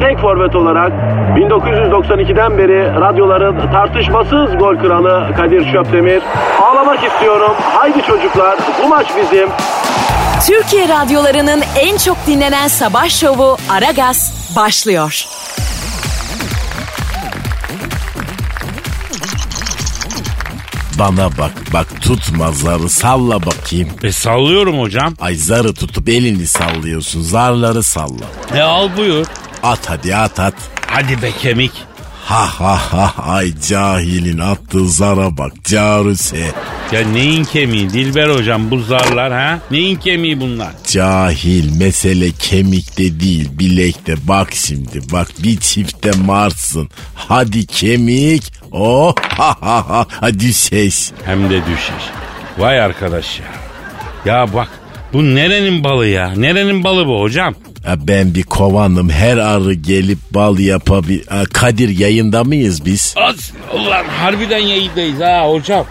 tek forvet olarak 1992'den beri radyoların tartışmasız gol kralı Kadir Şöpdemir. Ağlamak istiyorum. Haydi çocuklar bu maç bizim. Türkiye radyolarının en çok dinlenen sabah şovu Aragaz başlıyor. Bana bak bak tutma zarı salla bakayım. E sallıyorum hocam. Ay zarı tutup elini sallıyorsun zarları salla. E al buyur. At hadi at at. Hadi be kemik. Ha ha ha ay cahilin attığı zara bak caruse. Ya neyin kemiği Dilber hocam bu zarlar ha? Neyin kemiği bunlar? Cahil mesele kemikte değil bilekte bak şimdi bak bir çifte marsın. Hadi kemik oh ha ha ha hadi ses. Hem de düşer. Vay arkadaş ya. Ya bak bu nerenin balı ya? Nerenin balı bu hocam? Ya ben bir kovanım her arı gelip bal yapabil... Kadir yayında mıyız biz? Az, ulan harbiden yayındayız ha hocam.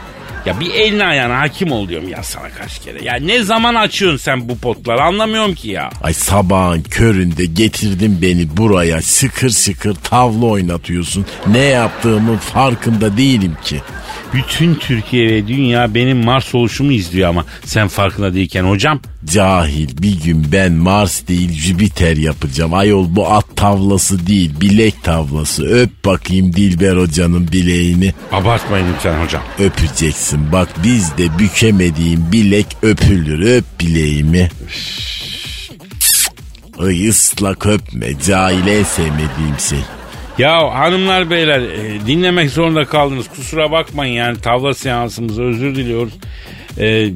Ya bir eline ayağına hakim ol diyorum ya sana kaç kere. Ya ne zaman açıyorsun sen bu potları anlamıyorum ki ya. Ay sabahın köründe getirdin beni buraya sıkır sıkır tavla oynatıyorsun. Ne yaptığımın farkında değilim ki. Bütün Türkiye ve dünya benim Mars oluşumu izliyor ama sen farkında değilken hocam. Cahil bir gün ben Mars değil Jüpiter yapacağım. Ayol bu at tavlası değil bilek tavlası. Öp bakayım Dilber hocanın bileğini. Abartmayın lütfen hocam. Öpeceksin bak bizde bükemediğim bilek öpülür. Öp bileğimi. Ay ıslak öpme cahil en sevmediğim şey. Ya hanımlar beyler e, dinlemek zorunda kaldınız. Kusura bakmayın yani tavla seansımıza özür diliyoruz. E,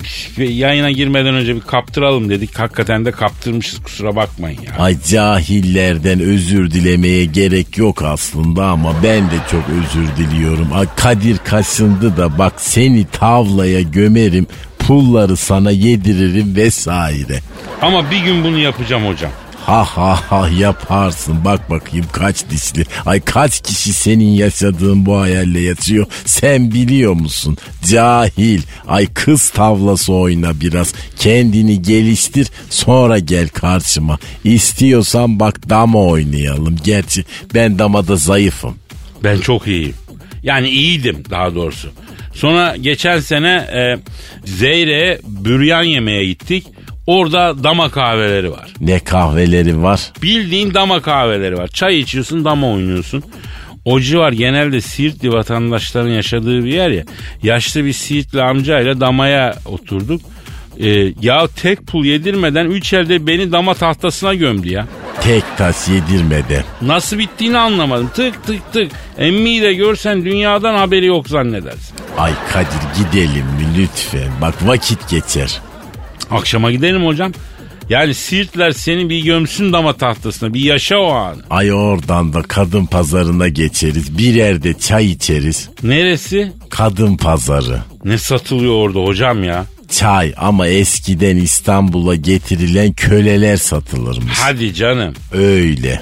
yayına girmeden önce bir kaptıralım dedik. Hakikaten de kaptırmışız kusura bakmayın ya. Ay cahillerden özür dilemeye gerek yok aslında ama ben de çok özür diliyorum. Ay Kadir kaşındı da bak seni tavlaya gömerim pulları sana yediririm vesaire. Ama bir gün bunu yapacağım hocam. Ha ha ha yaparsın bak bakayım kaç dişli. Ay kaç kişi senin yaşadığın bu hayalle yatıyor sen biliyor musun? Cahil. Ay kız tavlası oyna biraz. Kendini geliştir sonra gel karşıma. İstiyorsan bak dama oynayalım. Gerçi ben damada zayıfım. Ben çok iyiyim. Yani iyiydim daha doğrusu. Sonra geçen sene e, Zeyre'ye büryan yemeye gittik. Orada dama kahveleri var. Ne kahveleri var? Bildiğin dama kahveleri var. Çay içiyorsun dama oynuyorsun. O civar genelde Siirtli vatandaşların yaşadığı bir yer ya. Yaşlı bir Siirtli amcayla damaya oturduk. Ee, ya tek pul yedirmeden üç elde beni dama tahtasına gömdü ya. Tek tas yedirmeden. Nasıl bittiğini anlamadım. Tık tık tık. Emmiyi de görsen dünyadan haberi yok zannedersin. Ay Kadir gidelim mi lütfen? Bak vakit geçer. Akşama gidelim hocam. Yani Siirtler seni bir gömsün dama tahtasına bir yaşa o an. Ay oradan da kadın pazarına geçeriz. Bir yerde çay içeriz. Neresi? Kadın pazarı. Ne satılıyor orada hocam ya? Çay ama eskiden İstanbul'a getirilen köleler satılırmış. Hadi canım. Öyle.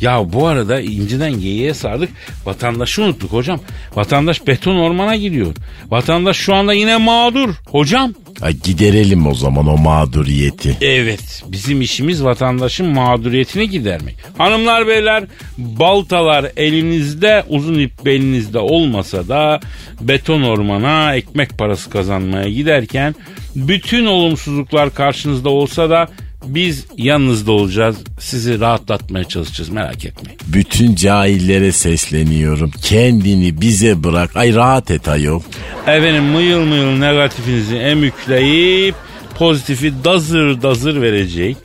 Ya bu arada inciden geyiğe sardık. Vatandaşı unuttuk hocam. Vatandaş beton ormana gidiyor. Vatandaş şu anda yine mağdur. Hocam. Ay giderelim o zaman o mağduriyeti. Evet bizim işimiz vatandaşın mağduriyetini gidermek. Hanımlar beyler baltalar elinizde uzun ip belinizde olmasa da beton ormana ekmek parası kazanmaya giderken bütün olumsuzluklar karşınızda olsa da biz yanınızda olacağız. Sizi rahatlatmaya çalışacağız merak etmeyin. Bütün cahillere sesleniyorum. Kendini bize bırak. Ay rahat et ayol. Efendim mıyıl mıyıl negatifinizi emükleyip pozitifi dazır dazır verecek.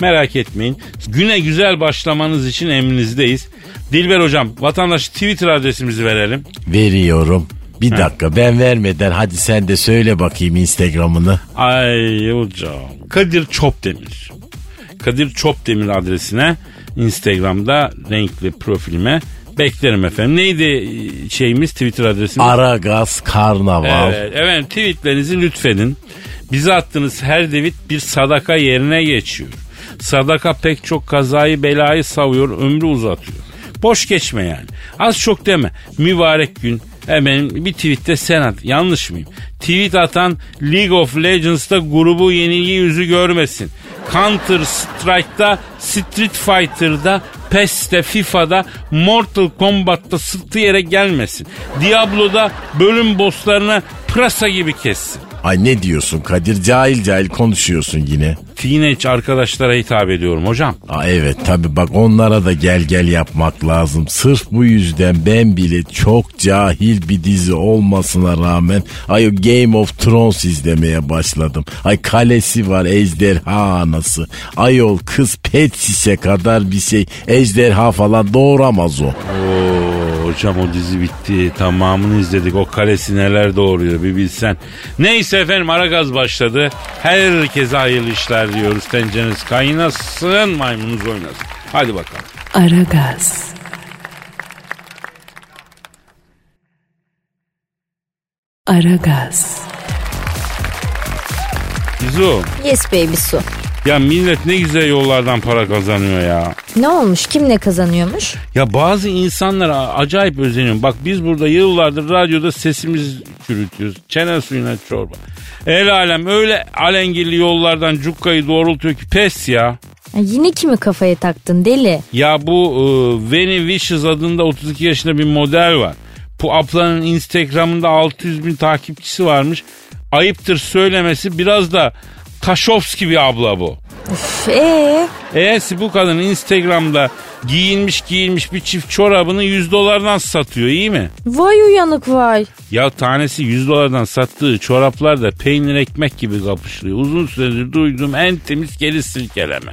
Merak etmeyin. Güne güzel başlamanız için emrinizdeyiz. Dilber hocam vatandaş Twitter adresimizi verelim. Veriyorum. Bir dakika ben vermeden hadi sen de söyle bakayım Instagram'ını. Ay hocam. Kadir Çopdemir. Kadir Çopdemir adresine Instagram'da renkli profilime beklerim efendim. Neydi şeyimiz Twitter adresimiz? Aragaz Karnaval. Evet, evet tweetlerinizi lütfedin. Bize attığınız her tweet bir sadaka yerine geçiyor. Sadaka pek çok kazayı belayı savuyor, ömrü uzatıyor. Boş geçme yani. Az çok deme. Mübarek gün. Hemen bir tweette sen at. Yanlış mıyım? Tweet atan League of Legends'ta grubu yenilgi yüzü görmesin. Counter Strike'da, Street Fighter'da, PES'te, FIFA'da, Mortal Kombat'ta sıktı yere gelmesin. Diablo'da bölüm bosslarına pırasa gibi kessin. Ay ne diyorsun Kadir cahil cahil konuşuyorsun yine. Teenage arkadaşlara hitap ediyorum hocam. Aa, evet tabi bak onlara da gel gel yapmak lazım. Sırf bu yüzden ben bile çok cahil bir dizi olmasına rağmen ay Game of Thrones izlemeye başladım. Ay kalesi var ejderha anası. Ayol kız pet kadar bir şey ejderha falan doğuramaz o. Oo, hocam o dizi bitti. Tamamını izledik. O kalesi neler doğuruyor bir bilsen. Neyse efendim ara gaz başladı. Herkese hayırlı işler diyoruz. Tencereniz kaynasın maymununuz oynasın. Hadi bakalım. Aragaz. Aragaz. Gizu. Yes baby su. Ya millet ne güzel yollardan para kazanıyor ya. Ne olmuş? Kim ne kazanıyormuş? Ya bazı insanlara acayip özeniyorum. Bak biz burada yıllardır radyoda sesimiz çürütüyoruz. Çene suyuna çorba. El alem öyle alengirli yollardan cukkayı doğrultuyor ki pes ya. Ha, yine kimi kafaya taktın deli? Ya bu e, Veni Vicious adında 32 yaşında bir model var. Bu ablanın Instagram'ında 600 bin takipçisi varmış. Ayıptır söylemesi biraz da Taşovski bir abla bu. Üf, ee? Eğerse bu kadın Instagram'da giyinmiş giyinmiş bir çift çorabını 100 dolardan satıyor iyi mi? Vay uyanık vay. Ya tanesi 100 dolardan sattığı çoraplar da peynir ekmek gibi kapışılıyor. Uzun süredir duyduğum en temiz geri silkeleme.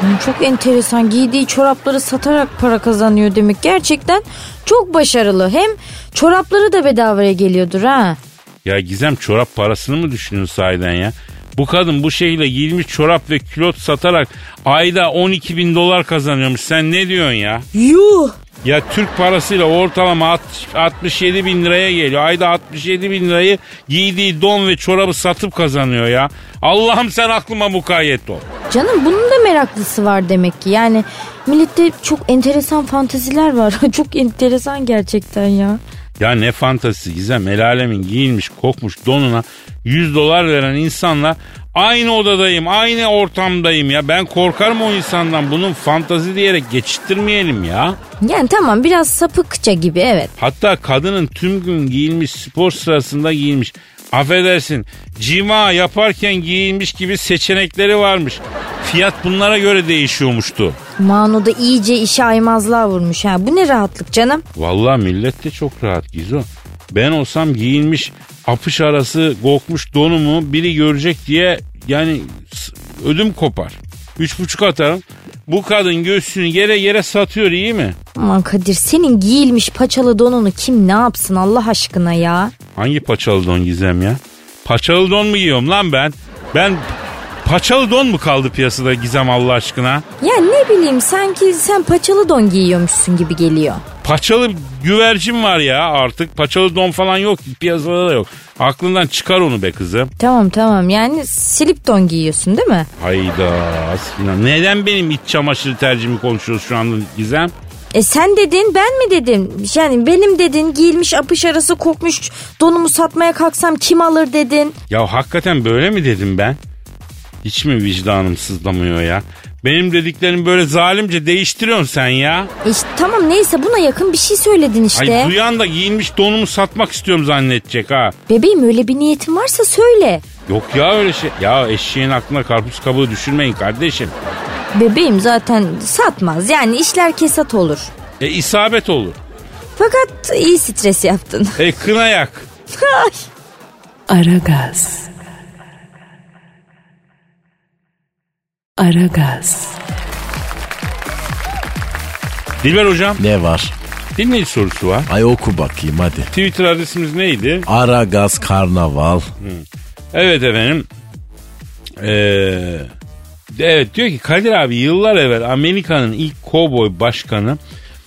Hmm, Çok enteresan giydiği çorapları satarak para kazanıyor demek. Gerçekten çok başarılı. Hem çorapları da bedavaya geliyordur ha. Ya Gizem çorap parasını mı düşünüyorsun sahiden ya? Bu kadın bu şekilde giyilmiş çorap ve külot satarak ayda 12 bin dolar kazanıyormuş. Sen ne diyorsun ya? Yuh. Ya Türk parasıyla ortalama 60 67 bin liraya geliyor. Ayda 67 bin lirayı giydiği don ve çorabı satıp kazanıyor ya. Allah'ım sen aklıma mukayyet ol. Canım bunun da meraklısı var demek ki. Yani millette çok enteresan fanteziler var. çok enteresan gerçekten ya. Ya ne fantazisi Gizem el alemin giyilmiş kokmuş donuna 100 dolar veren insanla aynı odadayım aynı ortamdayım ya ben korkarım o insandan bunun fantazi diyerek geçiştirmeyelim ya. Yani tamam biraz sapıkça gibi evet. Hatta kadının tüm gün giyilmiş spor sırasında giyilmiş affedersin cima yaparken giyilmiş gibi seçenekleri varmış. Fiyat bunlara göre değişiyormuştu. Manu da iyice işe aymazlığa vurmuş ha. Bu ne rahatlık canım. Vallahi millet de çok rahat Gizo. Ben olsam giyilmiş apış arası kokmuş donumu biri görecek diye yani ödüm kopar. Üç buçuk atarım. Bu kadın göğsünü yere yere satıyor iyi mi? Aman Kadir senin giyilmiş paçalı donunu kim ne yapsın Allah aşkına ya. Hangi paçalı don Gizem ya? Paçalı don mu giyiyorum lan ben? Ben paçalı don mu kaldı piyasada Gizem Allah aşkına? Ya ne bileyim sanki sen paçalı don giyiyormuşsun gibi geliyor. Paçalı güvercin var ya artık. Paçalı don falan yok. Piyasada da yok. Aklından çıkar onu be kızım. Tamam tamam yani silip don giyiyorsun değil mi? Hayda Asfina. Neden benim iç çamaşırı tercihimi konuşuyoruz şu anda Gizem? E sen dedin ben mi dedim? Yani benim dedin giyilmiş apış arası kokmuş donumu satmaya kalksam kim alır dedin? Ya hakikaten böyle mi dedim ben? Hiç mi vicdanım sızlamıyor ya? Benim dediklerimi böyle zalimce değiştiriyorsun sen ya. E işte tamam neyse buna yakın bir şey söyledin işte. Ay duyan da giyinmiş donumu satmak istiyorum zannedecek ha. Bebeğim öyle bir niyetin varsa söyle. Yok ya öyle şey. Ya eşeğin aklına karpuz kabuğu düşürmeyin kardeşim. Bebeğim zaten satmaz yani işler kesat olur. E isabet olur. Fakat iyi stres yaptın. E kına yak. Ay. Aragaz. Aragaz. Dilber hocam Ne var? dinleyici sorusu var. Ay oku bakayım hadi. Twitter adresimiz neydi? Ara gaz karnaval. Evet efendim. Ee, evet diyor ki Kadir abi yıllar evvel Amerika'nın ilk kovboy başkanı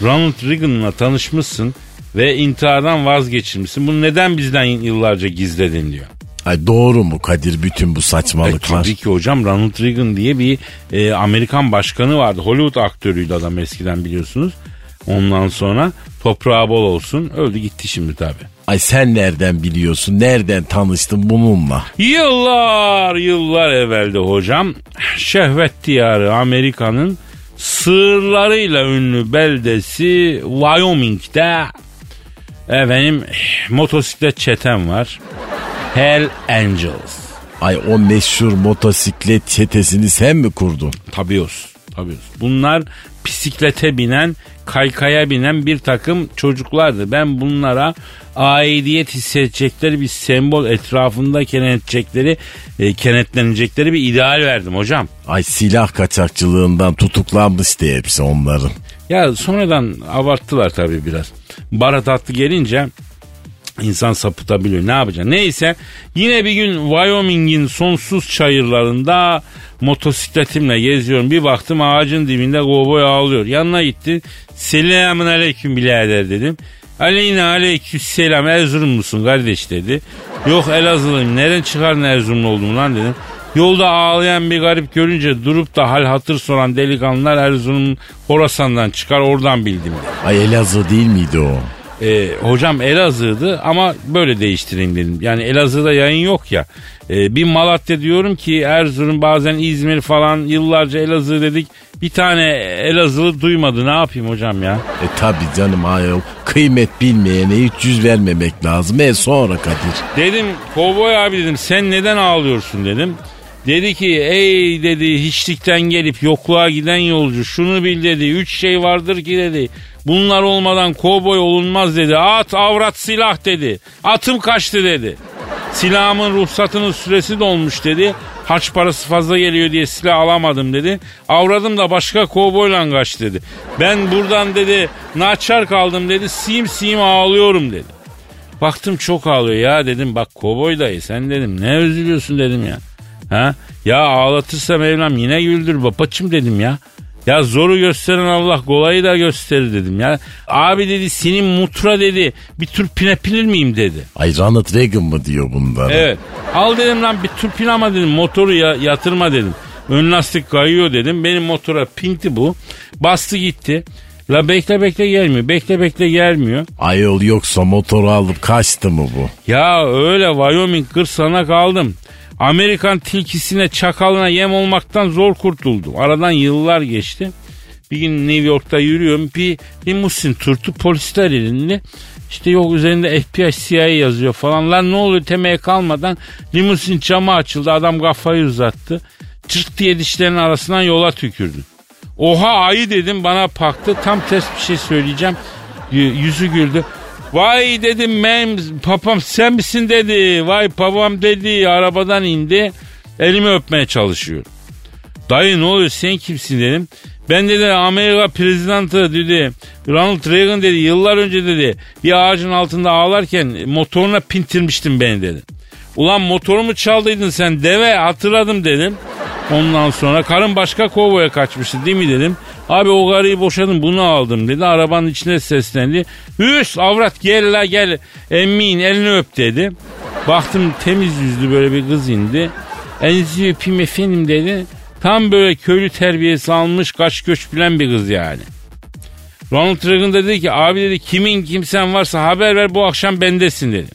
Ronald Reagan'la tanışmışsın ve intihardan vazgeçirmişsin. Bunu neden bizden yıllarca gizledin diyor. Ay doğru mu Kadir bütün bu E, saçmalıklar? tabii ki hocam Ronald Reagan diye bir e, Amerikan başkanı vardı. Hollywood aktörüydü adam eskiden biliyorsunuz. Ondan sonra toprağı bol olsun öldü gitti şimdi tabii. Ay sen nereden biliyorsun? Nereden tanıştın bununla? Yıllar yıllar evvelde hocam şehvet diyarı Amerika'nın sığırlarıyla ünlü beldesi Wyoming'de efendim motosiklet çeten var. Hell Angels. Ay o meşhur motosiklet çetesini sen mi kurdun? Tabios. Tabios. Bunlar bisiklete binen, kaykaya binen bir takım çocuklardı. Ben bunlara aidiyet hissedecekleri bir sembol etrafında kenetecekleri, e, kenetlenecekleri bir ideal verdim hocam. Ay silah kaçakçılığından tutuklanmıştı hepsi onların. Ya sonradan abarttılar tabii biraz. Barat attı gelince insan sapıtabiliyor. Ne yapacaksın? Neyse yine bir gün Wyoming'in sonsuz çayırlarında motosikletimle geziyorum. Bir baktım ağacın dibinde kovboy ağlıyor. Yanına gitti. Selamun aleyküm birader dedim. Aleyna aleyküm selam Erzurumlusun kardeş dedi. Yok Elazığlıyım nereden çıkardın Erzurumlu olduğumu lan dedim. Yolda ağlayan bir garip görünce durup da hal hatır soran delikanlılar Erzurum Horasan'dan çıkar oradan bildim. Ay Elazığ değil miydi o? Ee, hocam Elazığ'dı ama böyle değiştireyim dedim. Yani Elazığ'da yayın yok ya. Ee, bir Malatya diyorum ki Erzurum bazen İzmir falan yıllarca Elazığ dedik. Bir tane Elazığlı duymadı ne yapayım hocam ya. E tabi canım ayol. Kıymet bilmeyene hiç yüz vermemek lazım. E sonra Kadir. Dedim kovboy abi dedim sen neden ağlıyorsun dedim. Dedi ki ey dedi hiçlikten gelip yokluğa giden yolcu şunu bil dedi. Üç şey vardır ki dedi. Bunlar olmadan kovboy olunmaz dedi. At avrat silah dedi. Atım kaçtı dedi. Silahımın ruhsatının süresi dolmuş dedi. Harç parası fazla geliyor diye silah alamadım dedi. Avradım da başka kovboyla kaç dedi. Ben buradan dedi naçar kaldım dedi. Sim sim ağlıyorum dedi. Baktım çok ağlıyor ya dedim bak kovboy dayı sen dedim ne üzülüyorsun dedim ya. Ha? Ya ağlatırsa Mevlam yine güldür babacım dedim ya. Ya zoru gösteren Allah kolayı da gösterir dedim ya. Abi dedi senin mutra dedi bir tür pinepilir miyim dedi. Ay Ronald Reagan mı diyor bunlara? Evet. Al dedim lan bir tür pin ama dedim motoru ya, yatırma dedim. Ön lastik kayıyor dedim. Benim motora pinti bu. Bastı gitti. La bekle bekle gelmiyor. Bekle bekle gelmiyor. Ayol yoksa motoru alıp kaçtı mı bu? Ya öyle Wyoming kırsana kaldım. Amerikan tilkisine çakalına yem olmaktan zor kurtuldum. Aradan yıllar geçti. Bir gün New York'ta yürüyorum. Bir limusin turtu polisler elinde. İşte yok üzerinde FBI CIA yazıyor falan. Lan ne oluyor temeye kalmadan limusin camı açıldı. Adam kafayı uzattı. Çırt diye dişlerinin arasından yola tükürdü. Oha ayı dedim bana paktı. Tam ters bir şey söyleyeceğim. Yüzü güldü. Vay dedim ben papam sen misin dedi. Vay papam dedi arabadan indi. Elimi öpmeye çalışıyor. Dayı ne oluyor sen kimsin dedim. Ben dedi Amerika prezidenti dedi. Ronald Reagan dedi yıllar önce dedi. Bir ağacın altında ağlarken motoruna pintirmiştin beni dedi. Ulan motorumu çaldıydın sen deve hatırladım dedim. Ondan sonra karın başka kovboya kaçmıştı değil mi dedim. Abi o karıyı boşadım bunu aldım dedi. Arabanın içine seslendi. Hüs avrat gel la gel emmin elini öp dedi. Baktım temiz yüzlü böyle bir kız indi. Elinizi öpeyim efendim dedi. Tam böyle köylü terbiyesi almış kaç göç bilen bir kız yani. Ronald Reagan dedi ki abi dedi kimin kimsen varsa haber ver bu akşam bendesin dedi.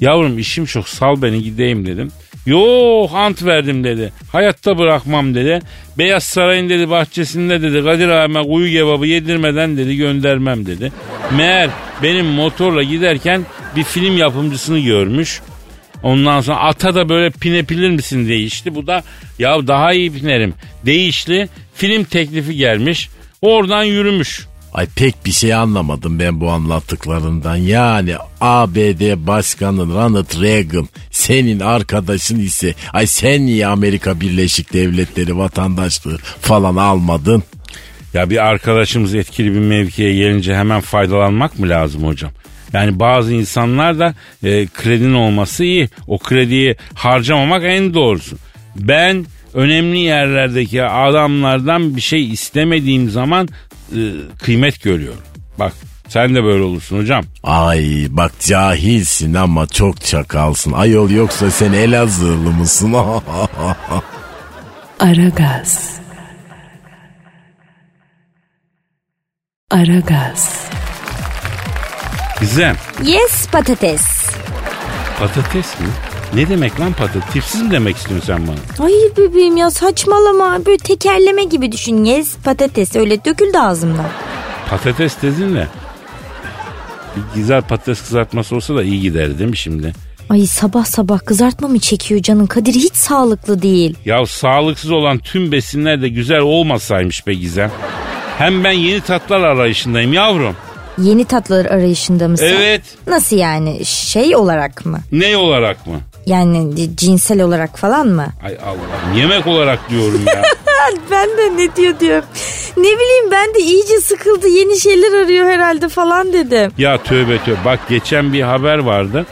Yavrum işim çok sal beni gideyim dedim. Yok ant verdim dedi. Hayatta bırakmam dedi. Beyaz Saray'ın dedi bahçesinde dedi Kadir abime kuyu kebabı yedirmeden dedi göndermem dedi. Meğer benim motorla giderken bir film yapımcısını görmüş. Ondan sonra ata da böyle pinepilir misin değişti. Bu da ya daha iyi pinerim. Değişli film teklifi gelmiş. Oradan yürümüş. Ay pek bir şey anlamadım ben bu anlattıklarından. Yani ABD Başkanı Ronald Reagan senin arkadaşın ise ay sen niye Amerika Birleşik Devletleri vatandaşlığı falan almadın? Ya bir arkadaşımız etkili bir mevkiye gelince hemen faydalanmak mı lazım hocam? Yani bazı insanlar da e, kredinin olması iyi. O krediyi harcamamak en doğrusu. Ben önemli yerlerdeki adamlardan bir şey istemediğim zaman kıymet görüyorum. Bak sen de böyle olursun hocam. Ay bak cahilsin ama çok çakalsın. Ayol yoksa sen Elazığlı mısın? Aragaz. Aragaz. Gizem Yes patates. patates mi? Ne demek lan patates? Tipsiz mi demek istiyorsun sen bana? Hayır bebeğim ya saçmalama. Böyle tekerleme gibi düşün. Yes patates öyle döküldü ağzımdan. Patates dedin de bir güzel patates kızartması olsa da iyi gider değil mi şimdi? Ay sabah sabah kızartma mı çekiyor canın? Kadir hiç sağlıklı değil. Ya sağlıksız olan tüm besinler de güzel olmasaymış be Gizem. Hem ben yeni tatlar arayışındayım yavrum. Yeni tatlılar arayışında mısın? Evet. Nasıl yani? Şey olarak mı? Ne olarak mı? Yani cinsel olarak falan mı? Ay Allah yemek olarak diyorum ya. Ben de ne diyor diyorum. Ne bileyim ben de iyice sıkıldı yeni şeyler arıyor herhalde falan dedim. ya tövbe tövbe bak geçen bir haber vardı.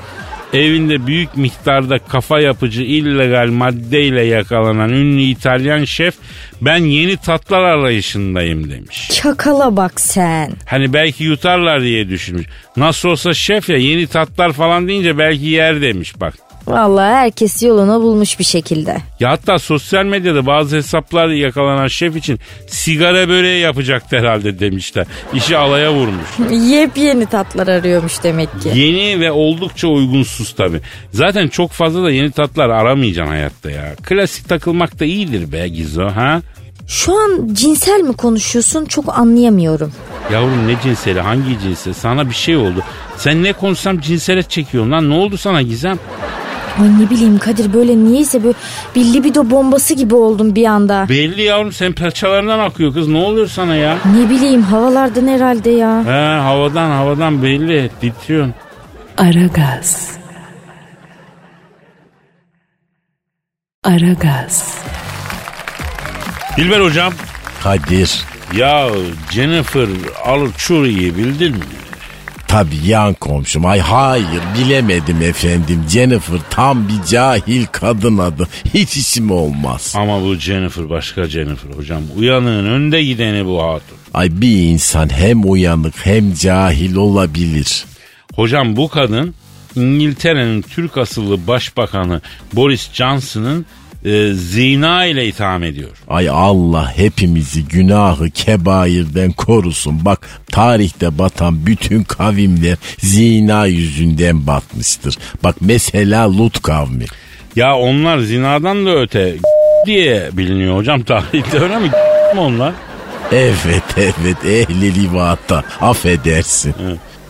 Evinde büyük miktarda kafa yapıcı illegal maddeyle yakalanan ünlü İtalyan şef ben yeni tatlar arayışındayım demiş. Çakala bak sen. Hani belki yutarlar diye düşünmüş. Nasıl olsa şef ya yeni tatlar falan deyince belki yer demiş bak. Vallahi herkes yolunu bulmuş bir şekilde. Ya hatta sosyal medyada bazı hesaplar yakalanan şef için sigara böreği yapacaktı herhalde demişler. İşi alaya vurmuş. Yepyeni tatlar arıyormuş demek ki. Yeni ve oldukça uygunsuz tabi. Zaten çok fazla da yeni tatlar aramayacaksın hayatta ya. Klasik takılmak da iyidir be Gizo ha? Şu an cinsel mi konuşuyorsun çok anlayamıyorum. Yavrum ne cinseli hangi cinsel sana bir şey oldu. Sen ne konuşsam cinsele çekiyorsun lan ne oldu sana Gizem? Ay ne bileyim Kadir böyle niyeyse böyle bir libido bombası gibi oldum bir anda. Belli yavrum sen perçalarından akıyor kız ne oluyor sana ya? Ne bileyim havalardan herhalde ya. He havadan havadan belli titriyorsun. Aragaz. Aragaz. Dilber hocam. Kadir. Ya Jennifer Archuri'yi bildin mi? Tabii yan komşum. Ay hayır bilemedim efendim. Jennifer tam bir cahil kadın adı. Hiç isim olmaz. Ama bu Jennifer başka Jennifer hocam. Uyanığın önde gideni bu hatun. Ay bir insan hem uyanık hem cahil olabilir. Hocam bu kadın İngiltere'nin Türk asıllı başbakanı Boris Johnson'ın e, zina ile itham ediyor. Ay Allah hepimizi günahı kebairden korusun. Bak tarihte batan bütün kavimler zina yüzünden batmıştır. Bak mesela Lut kavmi. Ya onlar zinadan da öte diye biliniyor hocam tarihte öyle mi? mi onlar? Evet evet ehli livata affedersin.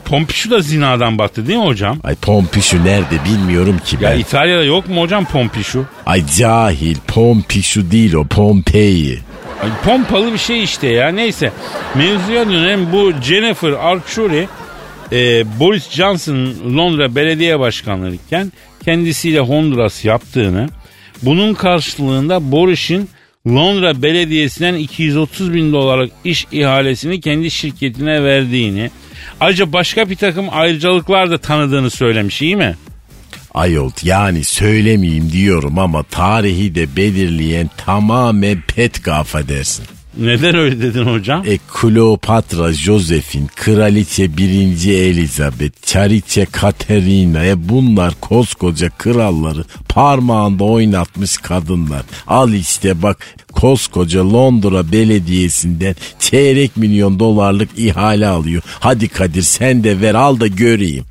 Pompişu da zinadan battı değil mi hocam? Ay Pompişu nerede bilmiyorum ki Ya ben. İtalya'da yok mu hocam Pompişu? Ay cahil Pompişu değil o Pompei. Ay, pompalı bir şey işte ya neyse. Mevzuya dönelim bu Jennifer Arcuri e, Boris Johnson Londra Belediye Başkanlığı iken kendisiyle Honduras yaptığını bunun karşılığında Boris'in Londra Belediyesi'nden 230 bin dolarlık iş ihalesini kendi şirketine verdiğini ayrıca başka bir takım ayrıcalıklar da tanıdığını söylemiş iyi mi? Ayol yani söylemeyeyim diyorum ama tarihi de belirleyen tamamen Petka affedersin. Neden öyle dedin hocam? E Kleopatra Josephine, Kraliçe 1. Elizabeth, Çariçe Katerina e bunlar koskoca kralları parmağında oynatmış kadınlar. Al işte bak koskoca Londra Belediyesi'nden çeyrek milyon dolarlık ihale alıyor. Hadi Kadir sen de ver al da göreyim.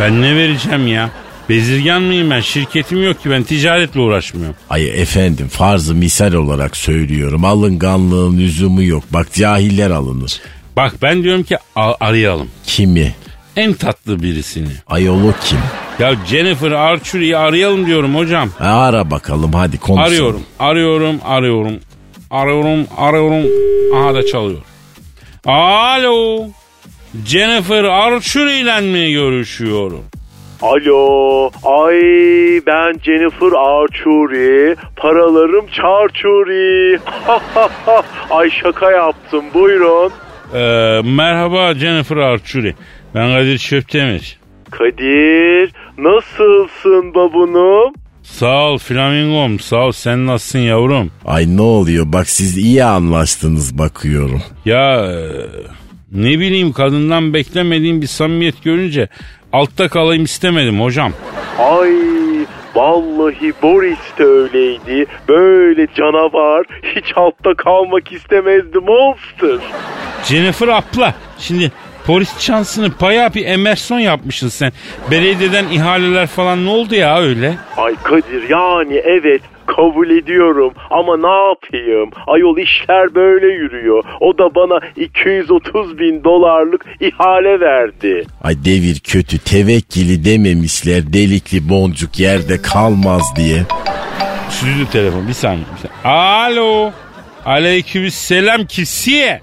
Ben ne vereceğim ya? Bezirgan mıyım ben? Şirketim yok ki ben ticaretle uğraşmıyorum. Ay efendim farzı misal olarak söylüyorum. Alınganlığın lüzumu yok. Bak cahiller alınır. Bak ben diyorum ki a- arayalım. Kimi? En tatlı birisini. O kim? Ya Jennifer Archer'i arayalım diyorum hocam. E, ara bakalım hadi konuşalım. Arıyorum, arıyorum, arıyorum. Arıyorum, arıyorum. Aha da çalıyor. Alo. Jennifer Archer ile mi görüşüyorum? Alo, ay ben Jennifer Archuri, paralarım çarçuri. ay şaka yaptım, buyurun. Ee, merhaba Jennifer Archuri. Ben Kadir Çöptemir. Kadir, nasılsın babunum? Sağ ol flamingom sağ ol sen nasılsın yavrum? Ay ne oluyor bak siz iyi anlaştınız bakıyorum. Ya e, ne bileyim kadından beklemediğim bir samimiyet görünce altta kalayım istemedim hocam. Ay vallahi Boris de öyleydi. Böyle canavar. Hiç altta kalmak istemezdi monster. Jennifer abla şimdi polis şansını paya bir emerson yapmışsın sen. Belediyeden ihaleler falan ne oldu ya öyle? Ay Kadir yani evet kabul ediyorum ama ne yapayım? Ayol işler böyle yürüyor. O da bana 230 bin dolarlık ihale verdi. Ay devir kötü tevekkili dememişler delikli boncuk yerde kalmaz diye. Stüdyo telefon bir saniye. Bir saniye. Alo. Aleykümselam kisiye.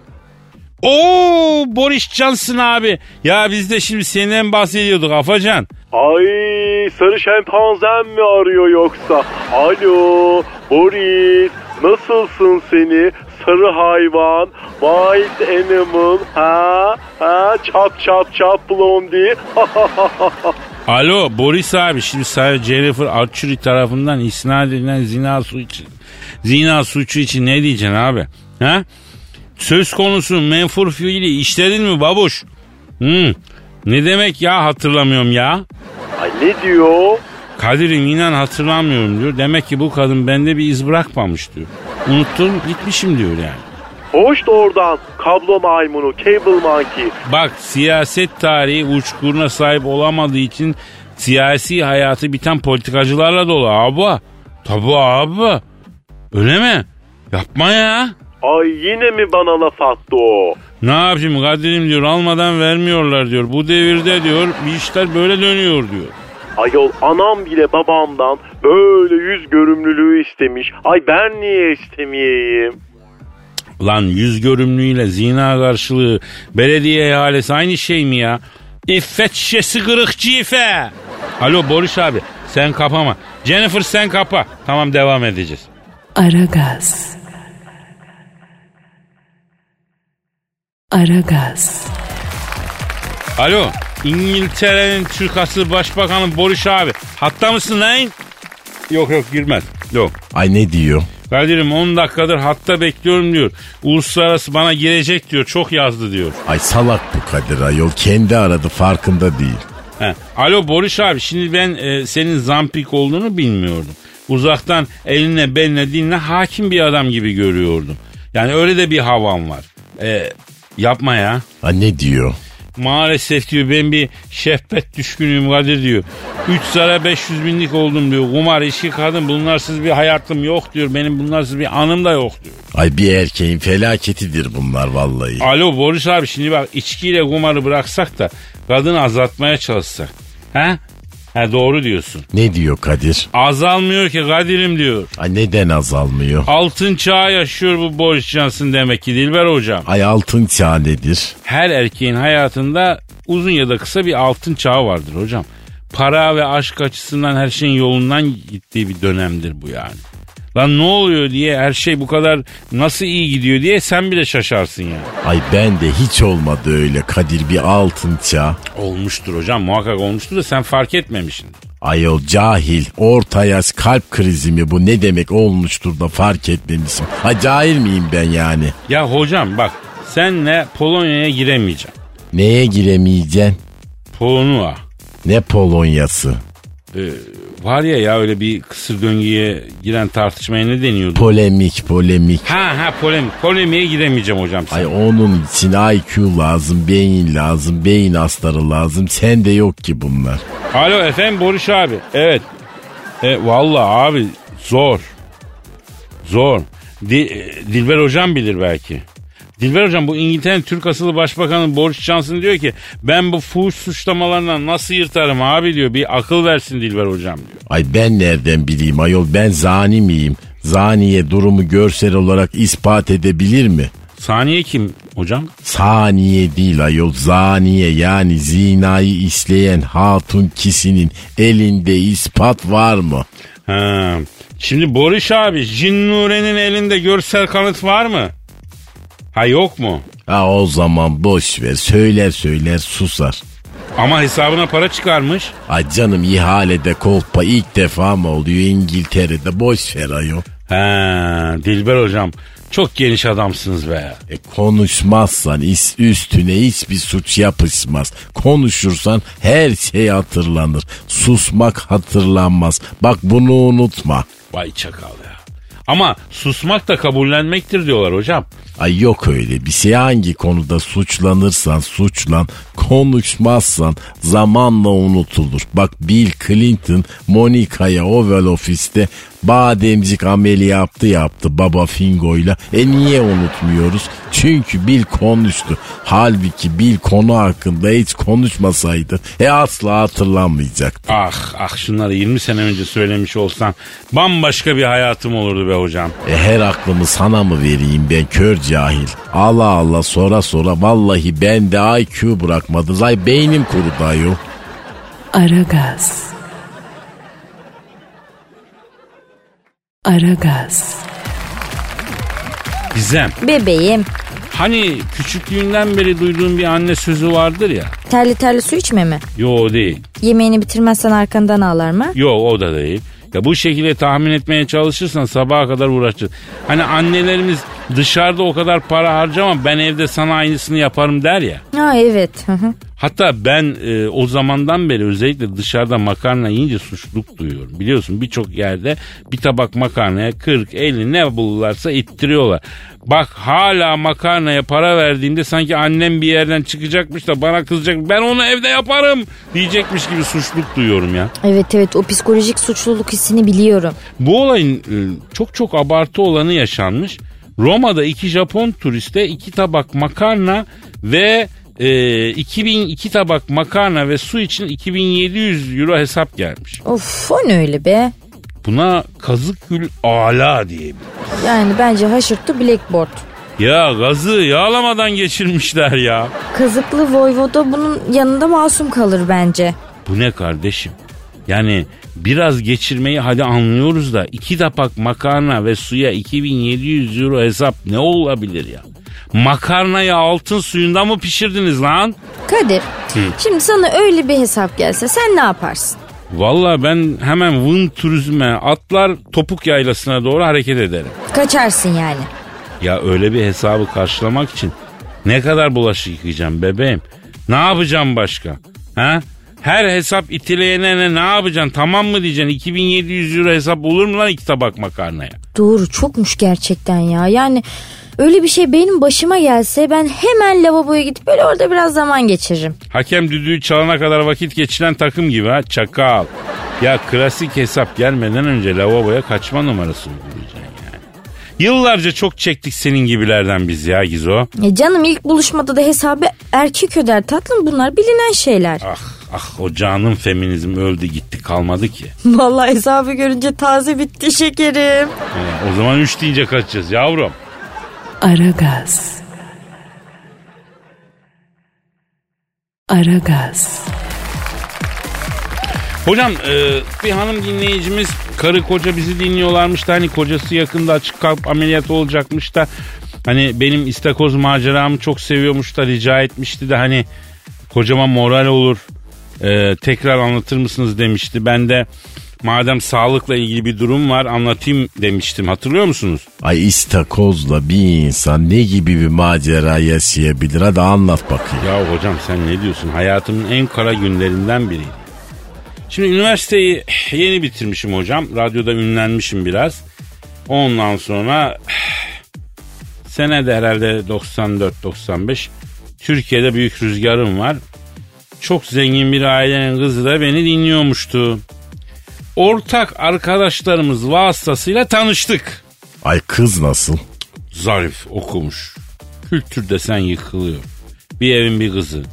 Oo Boris Johnson abi. Ya biz de şimdi senden bahsediyorduk Afacan. Ay sarı şempanzen mi arıyor yoksa? Alo Boris nasılsın seni sarı hayvan white animal ha ha çap çap çap blondie Alo Boris abi şimdi sana Jennifer Archuri tarafından isnat edilen zina suçu, zina suçu için ne diyeceksin abi? Ha? Söz konusu menfur fiili işledin mi babuş? Hmm. Ne demek ya hatırlamıyorum ya? Ay ne diyor? Kadir'im inan hatırlamıyorum diyor. Demek ki bu kadın bende bir iz bırakmamış diyor. Unuttum gitmişim diyor yani. Hoş da oradan kablo maymunu cable monkey Bak siyaset tarihi uçkuruna sahip olamadığı için siyasi hayatı biten politikacılarla dolu abi. Tabi abi. Öyle mi? Yapma ya. Ay yine mi bana laf attı o? Ne yapayım Kadir'im diyor almadan vermiyorlar diyor. Bu devirde diyor bir işler böyle dönüyor diyor. Ayol anam bile babamdan böyle yüz görümlülüğü istemiş. Ay ben niye istemeyeyim? Lan yüz görümlüğüyle zina karşılığı belediye ihalesi aynı şey mi ya? İffet şişesi kırık cife. Alo Boris abi sen kapama. Jennifer sen kapa. Tamam devam edeceğiz. Aragaz. Aragaz. Alo İngiltere'nin Türk asıl başbakanı Boris abi. Hatta mısın lan? Yok yok girmez. Yok. Ay ne diyor? Kadir'im 10 dakikadır hatta bekliyorum diyor. Uluslararası bana girecek diyor. Çok yazdı diyor. Ay salak bu Kadir ayol kendi aradı farkında değil. He. Alo Boris abi şimdi ben e, senin zampik olduğunu bilmiyordum. Uzaktan eline beline dinle hakim bir adam gibi görüyordum. Yani öyle de bir havam var. E, yapma ya. Ay ne diyor? Maalesef diyor ben bir şehvet düşkünüyüm Kadir diyor. 3 zara 500 binlik oldum diyor. Kumar, işi, kadın bunlarsız bir hayatım yok diyor. Benim bunlarsız bir anım da yok diyor. Ay bir erkeğin felaketidir bunlar vallahi. Alo Boris abi şimdi bak içkiyle kumarı bıraksak da kadını azaltmaya çalışsak. He? He doğru diyorsun. Ne diyor Kadir? Azalmıyor ki Kadir'im diyor. Ay neden azalmıyor? Altın çağı yaşıyor bu Boris Johnson demek ki Dilber hocam. Ay altın çağ nedir? Her erkeğin hayatında uzun ya da kısa bir altın çağı vardır hocam. Para ve aşk açısından her şeyin yolundan gittiği bir dönemdir bu yani. Lan ne oluyor diye her şey bu kadar nasıl iyi gidiyor diye sen bile şaşarsın yani. Ay ben de hiç olmadı öyle Kadir bir altın çağ. Olmuştur hocam muhakkak olmuştur da sen fark etmemişsin. Ayol cahil orta yaş kalp krizi mi bu ne demek olmuştur da fark etmemişim. Ha cahil miyim ben yani? Ya hocam bak senle Polonya'ya giremeyeceğim. Neye giremeyeceksin? Polonya. Ne Polonyası? Ee, var ya ya öyle bir kısır döngüye giren tartışmaya ne deniyordu? Polemik polemik. ha ha polemik. Polemiğe giremeyeceğim hocam. Sen. Ay onun için IQ lazım, beyin lazım, beyin astarı lazım. Sende yok ki bunlar. Alo efendim Boris abi. Evet. E, Valla abi zor. Zor. Di- Dilber hocam bilir belki. Dilber hocam bu İngiltere'nin Türk asılı başbakanı Boris Johnson diyor ki ben bu fuhuş suçlamalarından nasıl yırtarım abi diyor. Bir akıl versin Dilber hocam diyor. Ay ben nereden bileyim ayol ben zani miyim? Zaniye durumu görsel olarak ispat edebilir mi? Saniye kim hocam? Saniye değil ayol zaniye yani zinayı işleyen hatun kişinin elinde ispat var mı? Ha. Şimdi Boris abi Cinnure'nin elinde görsel kanıt var mı? Ha yok mu? Ha o zaman boş ver söyler söyler susar. Ama hesabına para çıkarmış. Ay canım ihalede kolpa ilk defa mı oluyor İngiltere'de boş ver ayol. Ha, Dilber hocam çok geniş adamsınız be. E konuşmazsan is- üstüne hiçbir suç yapışmaz. Konuşursan her şey hatırlanır. Susmak hatırlanmaz. Bak bunu unutma. Vay çakal ya. Ama susmak da kabullenmektir diyorlar hocam. Ay yok öyle bir şey hangi konuda suçlanırsan suçlan konuşmazsan zamanla unutulur. Bak Bill Clinton Monica'ya Oval Office'te bademcik ameli yaptı yaptı baba Fingo'yla. E niye unutmuyoruz? Çünkü Bill konuştu. Halbuki Bill konu hakkında hiç konuşmasaydı e asla hatırlanmayacaktı. Ah ah şunları 20 sene önce söylemiş olsan bambaşka bir hayatım olurdu be hocam. E her aklımı sana mı vereyim ben kör cahil? Allah Allah sonra sonra vallahi ben de IQ bırakmadı. Ay beynim kurudu ayol. Aragaz. Aragaz. Gizem Bebeğim hani küçüklüğünden beri duyduğun bir anne sözü vardır ya. terli terli su içme mi? Yo değil. Yemeğini bitirmezsen arkandan ağlar mı? Yo o da değil. Ya bu şekilde tahmin etmeye çalışırsan sabaha kadar uğraşacağız. Hani annelerimiz dışarıda o kadar para harcamam ben evde sana aynısını yaparım der ya. Ha evet. Hı hı. Hatta ben e, o zamandan beri özellikle dışarıda makarna yiyince suçluluk duyuyorum. Biliyorsun birçok yerde bir tabak makarnaya 40 50 ne bulurlarsa ittiriyorlar. Bak hala makarnaya para verdiğimde sanki annem bir yerden çıkacakmış da bana kızacak. Ben onu evde yaparım diyecekmiş gibi suçluluk duyuyorum ya. Evet evet o psikolojik suçluluk hissini biliyorum. Bu olayın e, çok çok abartı olanı yaşanmış. Roma'da iki Japon turiste iki tabak makarna ve e, 2002 tabak makarna ve su için 2700 euro hesap gelmiş. Of o ne öyle be? Buna kazıkül ala diyebilir. Yani bence haşırttı blackboard. Ya gazı yağlamadan geçirmişler ya. Kazıklı Voyvoda bunun yanında masum kalır bence. Bu ne kardeşim? Yani biraz geçirmeyi hadi anlıyoruz da iki tapak makarna ve suya 2700 euro hesap ne olabilir ya? Makarnayı altın suyunda mı pişirdiniz lan? Kadir şimdi sana öyle bir hesap gelse sen ne yaparsın? Valla ben hemen Vın turizme atlar topuk yaylasına doğru hareket ederim. Kaçarsın yani. Ya öyle bir hesabı karşılamak için ne kadar bulaşık yıkayacağım bebeğim? Ne yapacağım başka? Ha? Her hesap itileyene ne, yapacaksın? Tamam mı diyeceksin? 2700 euro hesap olur mu lan iki tabak makarnaya? Doğru çokmuş gerçekten ya. Yani öyle bir şey benim başıma gelse ben hemen lavaboya gidip böyle orada biraz zaman geçiririm. Hakem düdüğü çalana kadar vakit geçiren takım gibi ha çakal. Ya klasik hesap gelmeden önce lavaboya kaçma numarası uygulayacaksın yani. Yıllarca çok çektik senin gibilerden biz ya Gizo. E canım ilk buluşmada da hesabı erkek öder tatlım bunlar bilinen şeyler. Ah ah o canım feminizm öldü gitti kalmadı ki. Vallahi hesabı görünce taze bitti şekerim. Ee, o zaman 3 deyince kaçacağız yavrum. Aragaz. Aragaz. Hocam e, bir hanım dinleyicimiz karı koca bizi dinliyorlarmış da hani kocası yakında açık kalp ameliyatı olacakmış da hani benim istakoz maceramı çok seviyormuş da rica etmişti de hani kocama moral olur e, tekrar anlatır mısınız demişti. Ben de madem sağlıkla ilgili bir durum var anlatayım demiştim hatırlıyor musunuz? Ay istakozla bir insan ne gibi bir macera yaşayabilir? Hadi anlat bakayım. Ya hocam sen ne diyorsun hayatımın en kara günlerinden biriydi. Şimdi üniversiteyi yeni bitirmişim hocam. Radyoda ünlenmişim biraz. Ondan sonra sene de herhalde 94-95 Türkiye'de büyük rüzgarım var. Çok zengin bir ailenin kızı da beni dinliyormuştu. Ortak arkadaşlarımız vasıtasıyla tanıştık. Ay kız nasıl? Zarif okumuş. Kültür desen yıkılıyor. Bir evin bir kızı.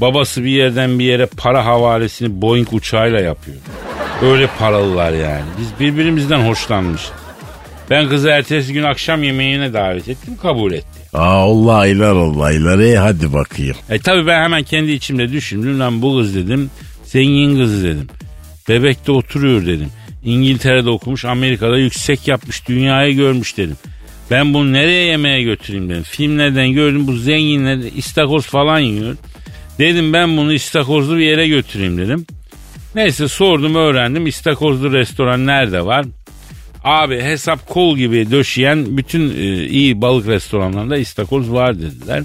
Babası bir yerden bir yere para havalesini Boeing uçağıyla yapıyor. Öyle paralılar yani. Biz birbirimizden hoşlanmışız. Ben kızı ertesi gün akşam yemeğine davet ettim kabul etti. Aa olaylar olaylar. E hadi bakayım. E tabi ben hemen kendi içimde düşündüm lan bu kız dedim zengin kızı dedim. Bebekte oturuyor dedim. İngiltere'de okumuş Amerika'da yüksek yapmış dünyayı görmüş dedim. Ben bunu nereye yemeğe götüreyim dedim. Filmlerden gördüm bu zenginler istakoz falan yiyor. Dedim ben bunu istakozlu bir yere götüreyim dedim. Neyse sordum öğrendim istakozlu restoran nerede var? Abi hesap kol gibi döşeyen bütün e, iyi balık restoranlarında istakoz var dediler.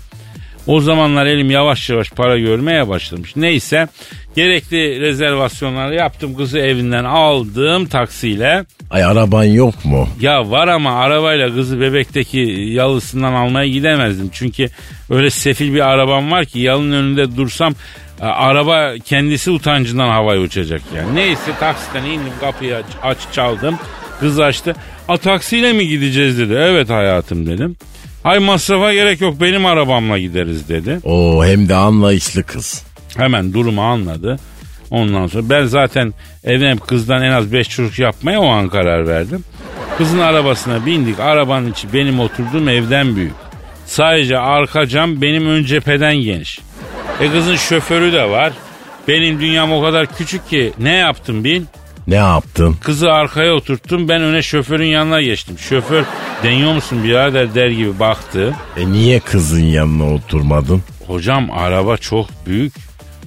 O zamanlar elim yavaş yavaş para görmeye başlamış. Neyse gerekli rezervasyonları yaptım. Kızı evinden aldım taksiyle. Ay araban yok mu? Ya var ama arabayla kızı bebekteki yalısından almaya gidemezdim. Çünkü öyle sefil bir arabam var ki yalın önünde dursam e, araba kendisi utancından havaya uçacak yani. Neyse taksiden indim kapıyı aç, aç çaldım. Kız açtı. A taksiyle mi gideceğiz dedi. Evet hayatım dedim. Ay masrafa gerek yok benim arabamla gideriz dedi. Oo hem de anlayışlı kız. Hemen durumu anladı. Ondan sonra ben zaten evlenip kızdan en az 5 çocuk yapmaya o an karar verdim. Kızın arabasına bindik. Arabanın içi benim oturduğum evden büyük. Sadece arka cam benim ön cepheden geniş. E kızın şoförü de var. Benim dünyam o kadar küçük ki ne yaptım bil? Ne yaptın? Kızı arkaya oturttum ben öne şoförün yanına geçtim. Şoför deniyor musun birader der gibi baktı. E niye kızın yanına oturmadın? Hocam araba çok büyük.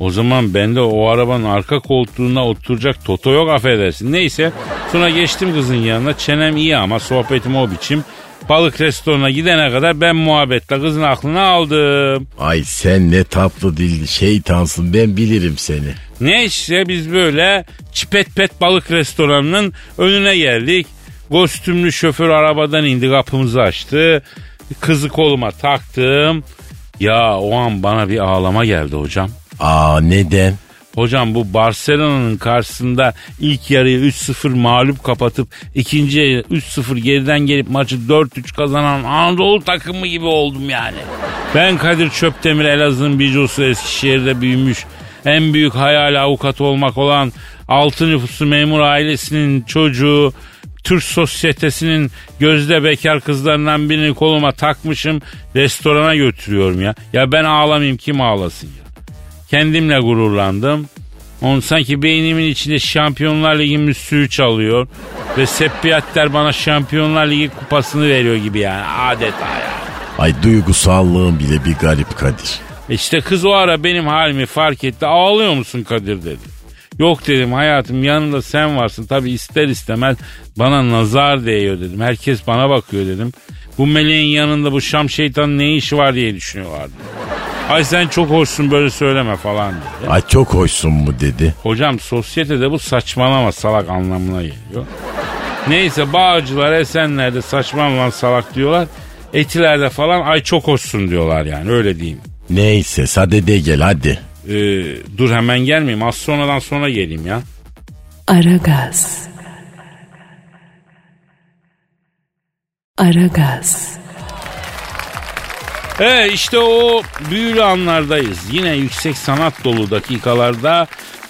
O zaman bende o arabanın arka koltuğuna oturacak toto yok affedersin. Neyse sonra geçtim kızın yanına. Çenem iyi ama sohbetim o biçim. Balık restoranına gidene kadar ben muhabbetle kızın aklını aldım. Ay sen ne tatlı dilli şeytansın ben bilirim seni. Ne işte biz böyle çipet pet balık restoranının önüne geldik. Kostümlü şoför arabadan indi kapımızı açtı. Kızı koluma taktım. Ya o an bana bir ağlama geldi hocam. Aa neden? Hocam bu Barcelona'nın karşısında ilk yarıyı 3-0 mağlup kapatıp ikinci yarı 3-0 geriden gelip maçı 4-3 kazanan Anadolu takımı gibi oldum yani. Ben Kadir Çöptemir Elazığ'ın Bicosu Eskişehir'de büyümüş en büyük hayal avukat olmak olan altı nüfuslu memur ailesinin çocuğu Türk sosyetesinin gözde bekar kızlarından birini koluma takmışım restorana götürüyorum ya. Ya ben ağlamayayım kim ağlasın ya. Kendimle gururlandım. On sanki beynimin içinde Şampiyonlar Ligi müsüğü çalıyor. Ve Seppiyatter bana Şampiyonlar Ligi kupasını veriyor gibi yani adeta ya. Ay duygusallığın bile bir garip Kadir. İşte kız o ara benim halimi fark etti. Ağlıyor musun Kadir dedi. Yok dedim hayatım yanında sen varsın. Tabi ister istemez bana nazar değiyor dedim. Herkes bana bakıyor dedim. Bu meleğin yanında bu Şam şeytanın ne işi var diye düşünüyorlardı. Ay sen çok hoşsun böyle söyleme falan dedi. Ay çok hoşsun mu dedi. Hocam sosyetede bu saçmalama salak anlamına geliyor. Neyse Bağcılar Esenler'de saçmalama salak diyorlar. Etilerde falan ay çok hoşsun diyorlar yani öyle diyeyim. Neyse sadede gel hadi. Ee, dur hemen gelmeyeyim az sonradan sonra geleyim ya. Aragaz. Aragaz. Evet işte o büyülü anlardayız. Yine yüksek sanat dolu dakikalarda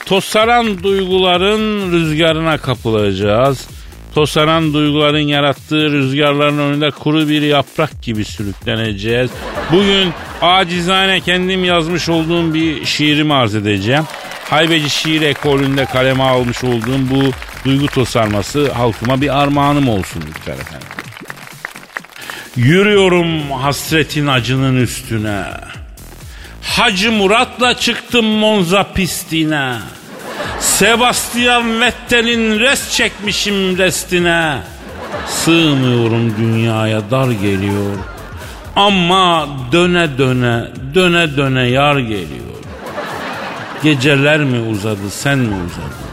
tosaran duyguların rüzgarına kapılacağız. Tosaran duyguların yarattığı rüzgarların önünde kuru bir yaprak gibi sürükleneceğiz. Bugün acizane kendim yazmış olduğum bir şiirimi arz edeceğim. Haybeci şiir ekolünde kaleme almış olduğum bu duygu tosarması halkıma bir armağanım olsun lütfen efendim. Yürüyorum hasretin acının üstüne. Hacı Murat'la çıktım Monza pistine. Sebastian Vettel'in res çekmişim restine. Sığmıyorum dünyaya dar geliyor. Ama döne döne, döne döne yar geliyor. Geceler mi uzadı, sen mi uzadın?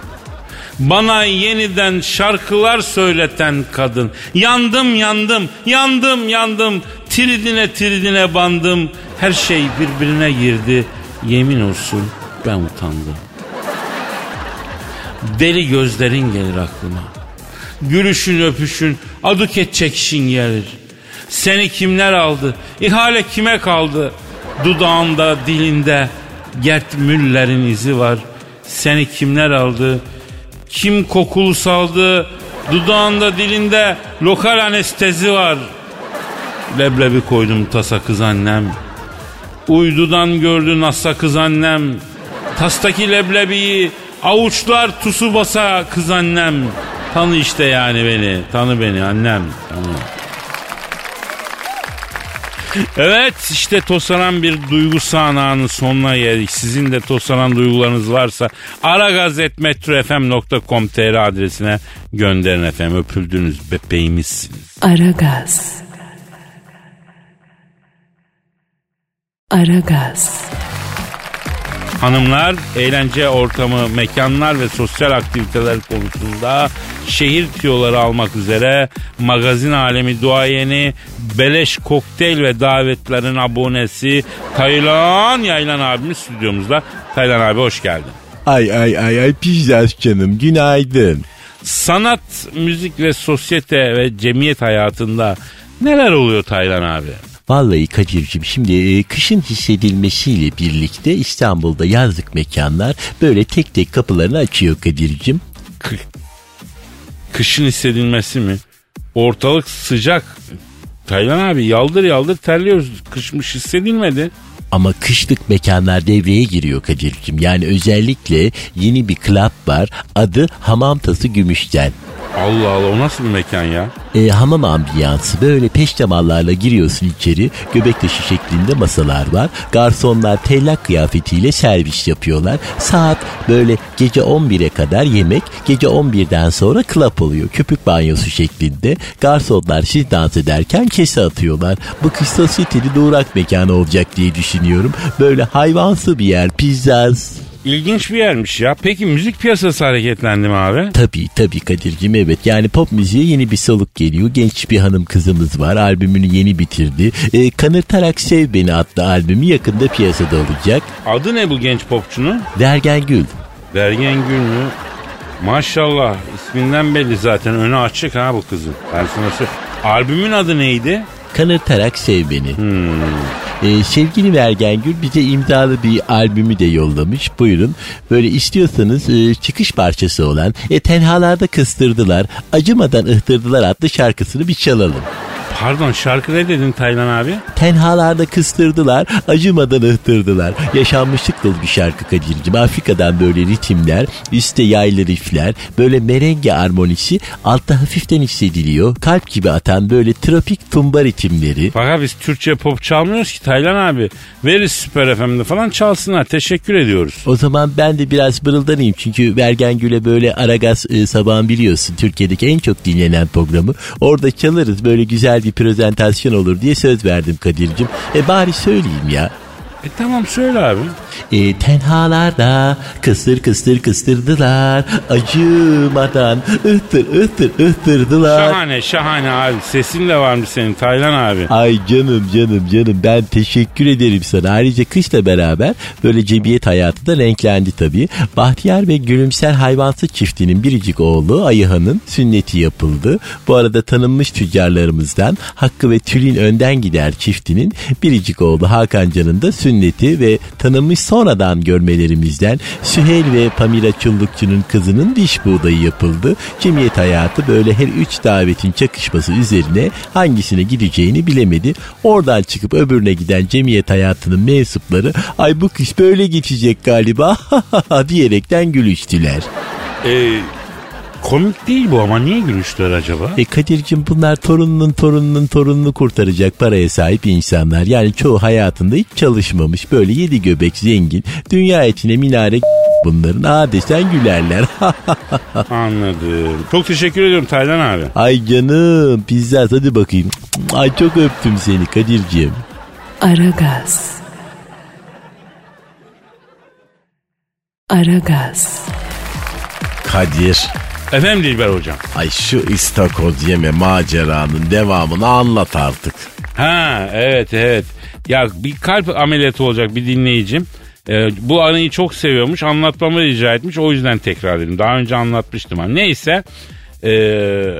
Bana yeniden şarkılar söyleten kadın. Yandım yandım, yandım yandım. Tridine tridine bandım. Her şey birbirine girdi. Yemin olsun ben utandım. Deli gözlerin gelir aklıma. Gülüşün öpüşün, aduket çekişin gelir. Seni kimler aldı? İhale kime kaldı? Dudağında, dilinde Gert Müller'in izi var. Seni kimler aldı? Kim kokulu saldı? Dudağında dilinde lokal anestezi var. Leblebi koydum tasa kız annem. Uydudan gördü nasa kız annem. Tastaki leblebiyi avuçlar tusu basa kız annem. Tanı işte yani beni. Tanı beni annem. Tanı. Evet işte tosaran bir duygu sahnağının sonuna geldik. Sizin de tosaran duygularınız varsa aragazetmetrofm.com.tr adresine gönderin efendim. Öpüldünüz bebeğimizsiniz. Aragaz. Aragaz. Hanımlar eğlence ortamı, mekanlar ve sosyal aktiviteler konusunda şehir tüyoları almak üzere magazin alemi duayeni, beleş kokteyl ve davetlerin abonesi Taylan Yaylan abimiz stüdyomuzda. Taylan abi hoş geldin. Ay ay ay ay pizzas canım günaydın. Sanat, müzik ve sosyete ve cemiyet hayatında neler oluyor Taylan abi? Vallahi Kadir'cim şimdi e, kışın hissedilmesiyle birlikte İstanbul'da yazlık mekanlar böyle tek tek kapılarını açıyor Kadir'cim. Kı- kışın hissedilmesi mi? Ortalık sıcak. Taylan abi yaldır yaldır terliyoruz. Kışmış hissedilmedi. Ama kışlık mekanlar devreye giriyor Kadir'cim. Yani özellikle yeni bir club var. Adı Hamam Tası Gümüşten. Allah Allah o nasıl bir mekan ya? E, hamam ambiyansı böyle peştemallarla giriyorsun içeri. Göbek taşı şeklinde masalar var. Garsonlar tellak kıyafetiyle servis yapıyorlar. Saat böyle gece 11'e kadar yemek. Gece 11'den sonra club oluyor. Köpük banyosu şeklinde. Garsonlar siz dans ederken kese atıyorlar. Bu kış sosyeteli durak mekanı olacak diye düşünüyorum. Böyle hayvansı bir yer. Pizzas. İlginç bir yermiş ya. Peki müzik piyasası hareketlendi mi abi? Tabii tabii Kadir'cim evet. Yani pop müziğe yeni bir soluk geliyor. Genç bir hanım kızımız var. Albümünü yeni bitirdi. E, Kanırtarak Sev Beni adlı albümü yakında piyasada olacak. Adı ne bu genç popçunun? Vergen Gül. Bergen Gül mü? Maşallah isminden belli zaten önü açık ha bu kızın. Ben sana söyleyeyim. Albümün adı neydi? Kanırtarak Sev Beni. E, sevgili Vergen Gül bize imzalı bir albümü de yollamış. Buyurun. Böyle istiyorsanız e, çıkış parçası olan e, Tenhalarda Kıstırdılar, Acımadan Ihtırdılar adlı şarkısını bir çalalım. Pardon şarkı ne dedin Taylan abi? Tenhalarda kıstırdılar, acımadan ıhtırdılar. Yaşanmışlık dolu bir şarkı Kadir'cim. Afrika'dan böyle ritimler, üstte yaylı riffler, böyle merenge armonisi altta hafiften hissediliyor. Kalp gibi atan böyle tropik tumba ritimleri. Fakat biz Türkçe pop çalmıyoruz ki Taylan abi. Veririz Süper FM'de falan çalsınlar. Teşekkür ediyoruz. O zaman ben de biraz bırıldanayım çünkü Vergen Gül'e böyle Aragaz e, sabahın biliyorsun Türkiye'deki en çok dinlenen programı. Orada çalarız böyle güzel bir prezentasyon olur diye söz verdim Kadir'cim. E bari söyleyeyim ya. E tamam söyle abi. E, tenhalarda kıstır kıstır kıstırdılar. Acımadan ıhtır ıhtır ıhtırdılar. Şahane şahane abi. Sesin de varmış senin Taylan abi. Ay canım canım canım ben teşekkür ederim sana. Ayrıca kışla beraber böyle cemiyet hayatı da renklendi tabii. Bahtiyar ve Gülümser Hayvansı çiftinin biricik oğlu Ayıhan'ın sünneti yapıldı. Bu arada tanınmış tüccarlarımızdan Hakkı ve Tülin Önden Gider çiftinin biricik oğlu Hakan Can'ın da sünneti ve tanınmış sonradan görmelerimizden Süheyl ve Pamira Çullukçu'nun kızının diş buğdayı yapıldı. Cemiyet hayatı böyle her üç davetin çakışması üzerine hangisine gideceğini bilemedi. Oradan çıkıp öbürüne giden cemiyet hayatının mensupları ay bu kış böyle geçecek galiba diyerekten gülüştüler. E, komik değil bu ama niye gülüştüler acaba? E Kadir'cim bunlar torununun torununun torununu kurtaracak paraya sahip insanlar. Yani çoğu hayatında hiç çalışmamış. Böyle yedi göbek zengin. Dünya etine minare bunların. Aa desen gülerler. Anladım. Çok teşekkür ediyorum Taylan abi. Ay canım pizzas hadi bakayım. Ay çok öptüm seni Kadir'cim. Aragaz. Aragaz. Kadir. Efendim Dilber hocam. Ay şu istakoz yeme maceranın devamını anlat artık. Ha evet evet. Ya bir kalp ameliyatı olacak bir dinleyicim. Ee, bu anıyı çok seviyormuş. Anlatmamı rica etmiş. O yüzden tekrar dedim. Daha önce anlatmıştım. ama Neyse. Ee,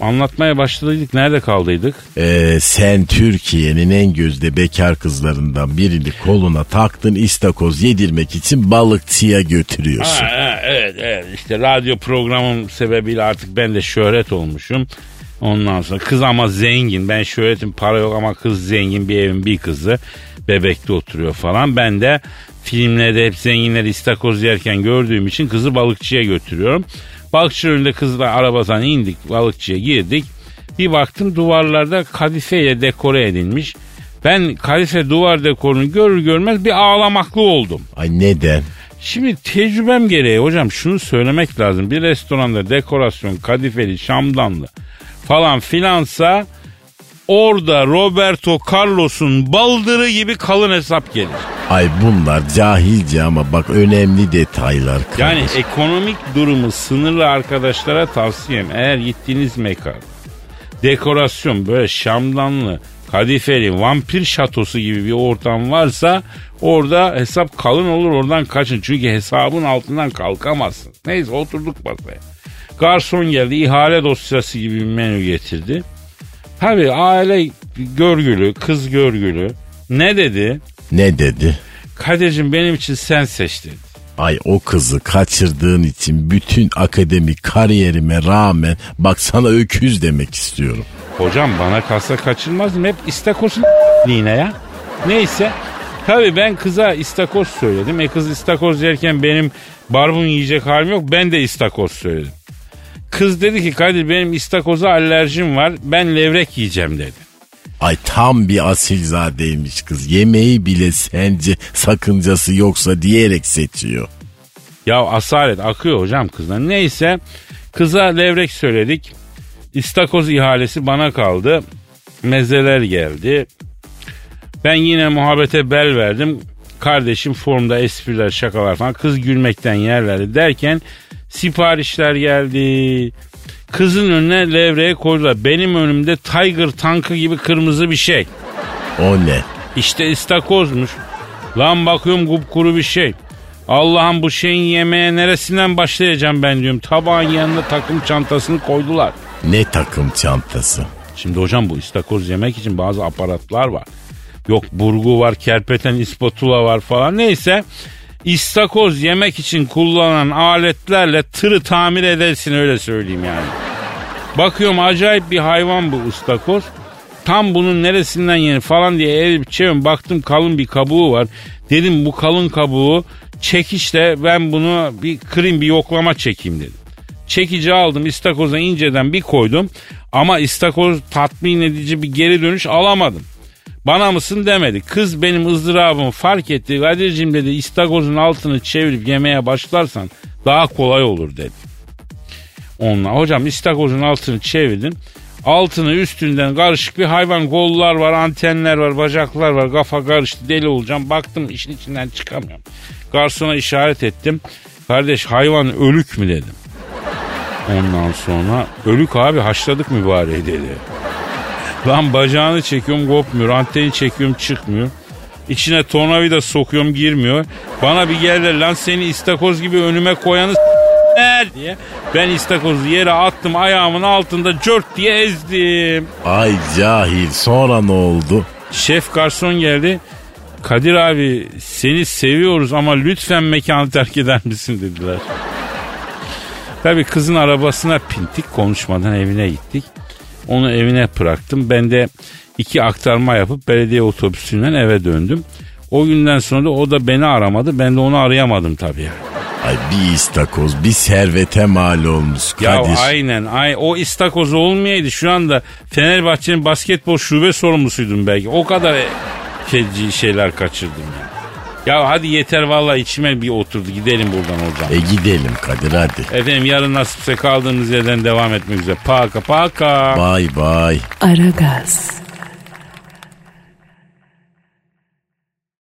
Anlatmaya başladıydık. Nerede kaldıydık? Ee, sen Türkiye'nin en gözde bekar kızlarından birini koluna taktın istakoz yedirmek için balıkçıya götürüyorsun. Ha, ha, evet evet işte radyo programım sebebiyle artık ben de şöhret olmuşum. Ondan sonra kız ama zengin. Ben şöhretim para yok ama kız zengin bir evin bir kızı. Bebekte oturuyor falan. Ben de filmlerde hep zenginleri istakoz yerken gördüğüm için kızı balıkçıya götürüyorum. Balıkçı önünde kızla arabadan indik balıkçıya girdik. Bir baktım duvarlarda kadifeyle dekore edilmiş. Ben kadife duvar dekorunu görür görmez bir ağlamaklı oldum. Ay neden? Şimdi tecrübem gereği hocam şunu söylemek lazım. Bir restoranda dekorasyon kadifeli şamdanlı falan filansa orada Roberto Carlos'un baldırı gibi kalın hesap gelir. Ay bunlar cahilce ama bak önemli detaylar. Yani kardeşim. ekonomik durumu sınırlı arkadaşlara tavsiyem eğer gittiğiniz mekan dekorasyon böyle şamdanlı kadifeli vampir şatosu gibi bir ortam varsa orada hesap kalın olur oradan kaçın. Çünkü hesabın altından kalkamazsın. Neyse oturduk masaya. Garson geldi ihale dosyası gibi bir menü getirdi. Tabii aile görgülü, kız görgülü. Ne dedi? Ne dedi? Kadir'cim benim için sen seç dedi. Ay o kızı kaçırdığın için bütün akademik kariyerime rağmen bak sana öküz demek istiyorum. Hocam bana kalsa kaçırmazdım. Hep istakozun yine ya. Neyse. Tabii ben kıza istakoz söyledim. E kız istakoz yerken benim barbun yiyecek halim yok. Ben de istakoz söyledim. Kız dedi ki Kadir benim istakoza alerjim var. Ben levrek yiyeceğim dedi. Ay tam bir asilzadeymiş kız. Yemeği bile sence sakıncası yoksa diyerek seçiyor. Ya asalet akıyor hocam kızdan. Neyse kıza levrek söyledik. İstakoz ihalesi bana kaldı. Mezeler geldi. Ben yine muhabbete bel verdim. Kardeşim formda espriler şakalar falan. Kız gülmekten yerlerde derken siparişler geldi. Kızın önüne levreye koydular. Benim önümde Tiger tankı gibi kırmızı bir şey. O ne? İşte istakozmuş. Lan bakıyorum kupkuru bir şey. Allah'ım bu şeyin yemeğe neresinden başlayacağım ben diyorum. Tabağın yanında takım çantasını koydular. Ne takım çantası? Şimdi hocam bu istakoz yemek için bazı aparatlar var. Yok burgu var, kerpeten ispatula var falan. Neyse istakoz yemek için kullanılan aletlerle tırı tamir edersin öyle söyleyeyim yani. Bakıyorum acayip bir hayvan bu istakoz. Tam bunun neresinden yeni falan diye eğilip çevirin baktım kalın bir kabuğu var. Dedim bu kalın kabuğu çekişle ben bunu bir kırayım bir yoklama çekeyim dedim. Çekici aldım istakoza inceden bir koydum ama istakoz tatmin edici bir geri dönüş alamadım. Bana mısın demedi. Kız benim ızdırabımı fark etti. Kadir'cim dedi istakozun altını çevirip yemeye başlarsan daha kolay olur dedi. Onunla hocam istakozun altını çevirdim. Altını üstünden karışık bir hayvan kollar var, antenler var, bacaklar var. Kafa karıştı deli olacağım. Baktım işin içinden çıkamıyorum. Garsona işaret ettim. Kardeş hayvan ölük mü dedim. Ondan sonra ölük abi haşladık mübareği dedi. Lan bacağını çekiyorum kopmuyor. Anteni çekiyorum çıkmıyor. İçine tornavida sokuyorum girmiyor. Bana bir geldi lan seni istakoz gibi önüme koyanı s- diye. Ben istakozu yere attım ayağımın altında cört diye ezdim. Ay cahil sonra ne oldu? Şef garson geldi. Kadir abi seni seviyoruz ama lütfen mekanı terk eder misin dediler. Tabii kızın arabasına pintik konuşmadan evine gittik. Onu evine bıraktım. Ben de iki aktarma yapıp belediye otobüsünden eve döndüm. O günden sonra da o da beni aramadı. Ben de onu arayamadım tabii. yani. Ay bir istakoz bir servete mal olmuş Ya Kadir. aynen. Ay, o istakoz olmayaydı şu anda Fenerbahçe'nin basketbol şube sorumlusuydum belki. O kadar feci şeyler kaçırdım ya. Ya hadi yeter vallahi içime bir oturdu. Gidelim buradan hocam. E gidelim Kadir hadi. Efendim yarın nasipse kaldığımız yerden devam etmek üzere. Paka paka. Bay bay. Aragaz.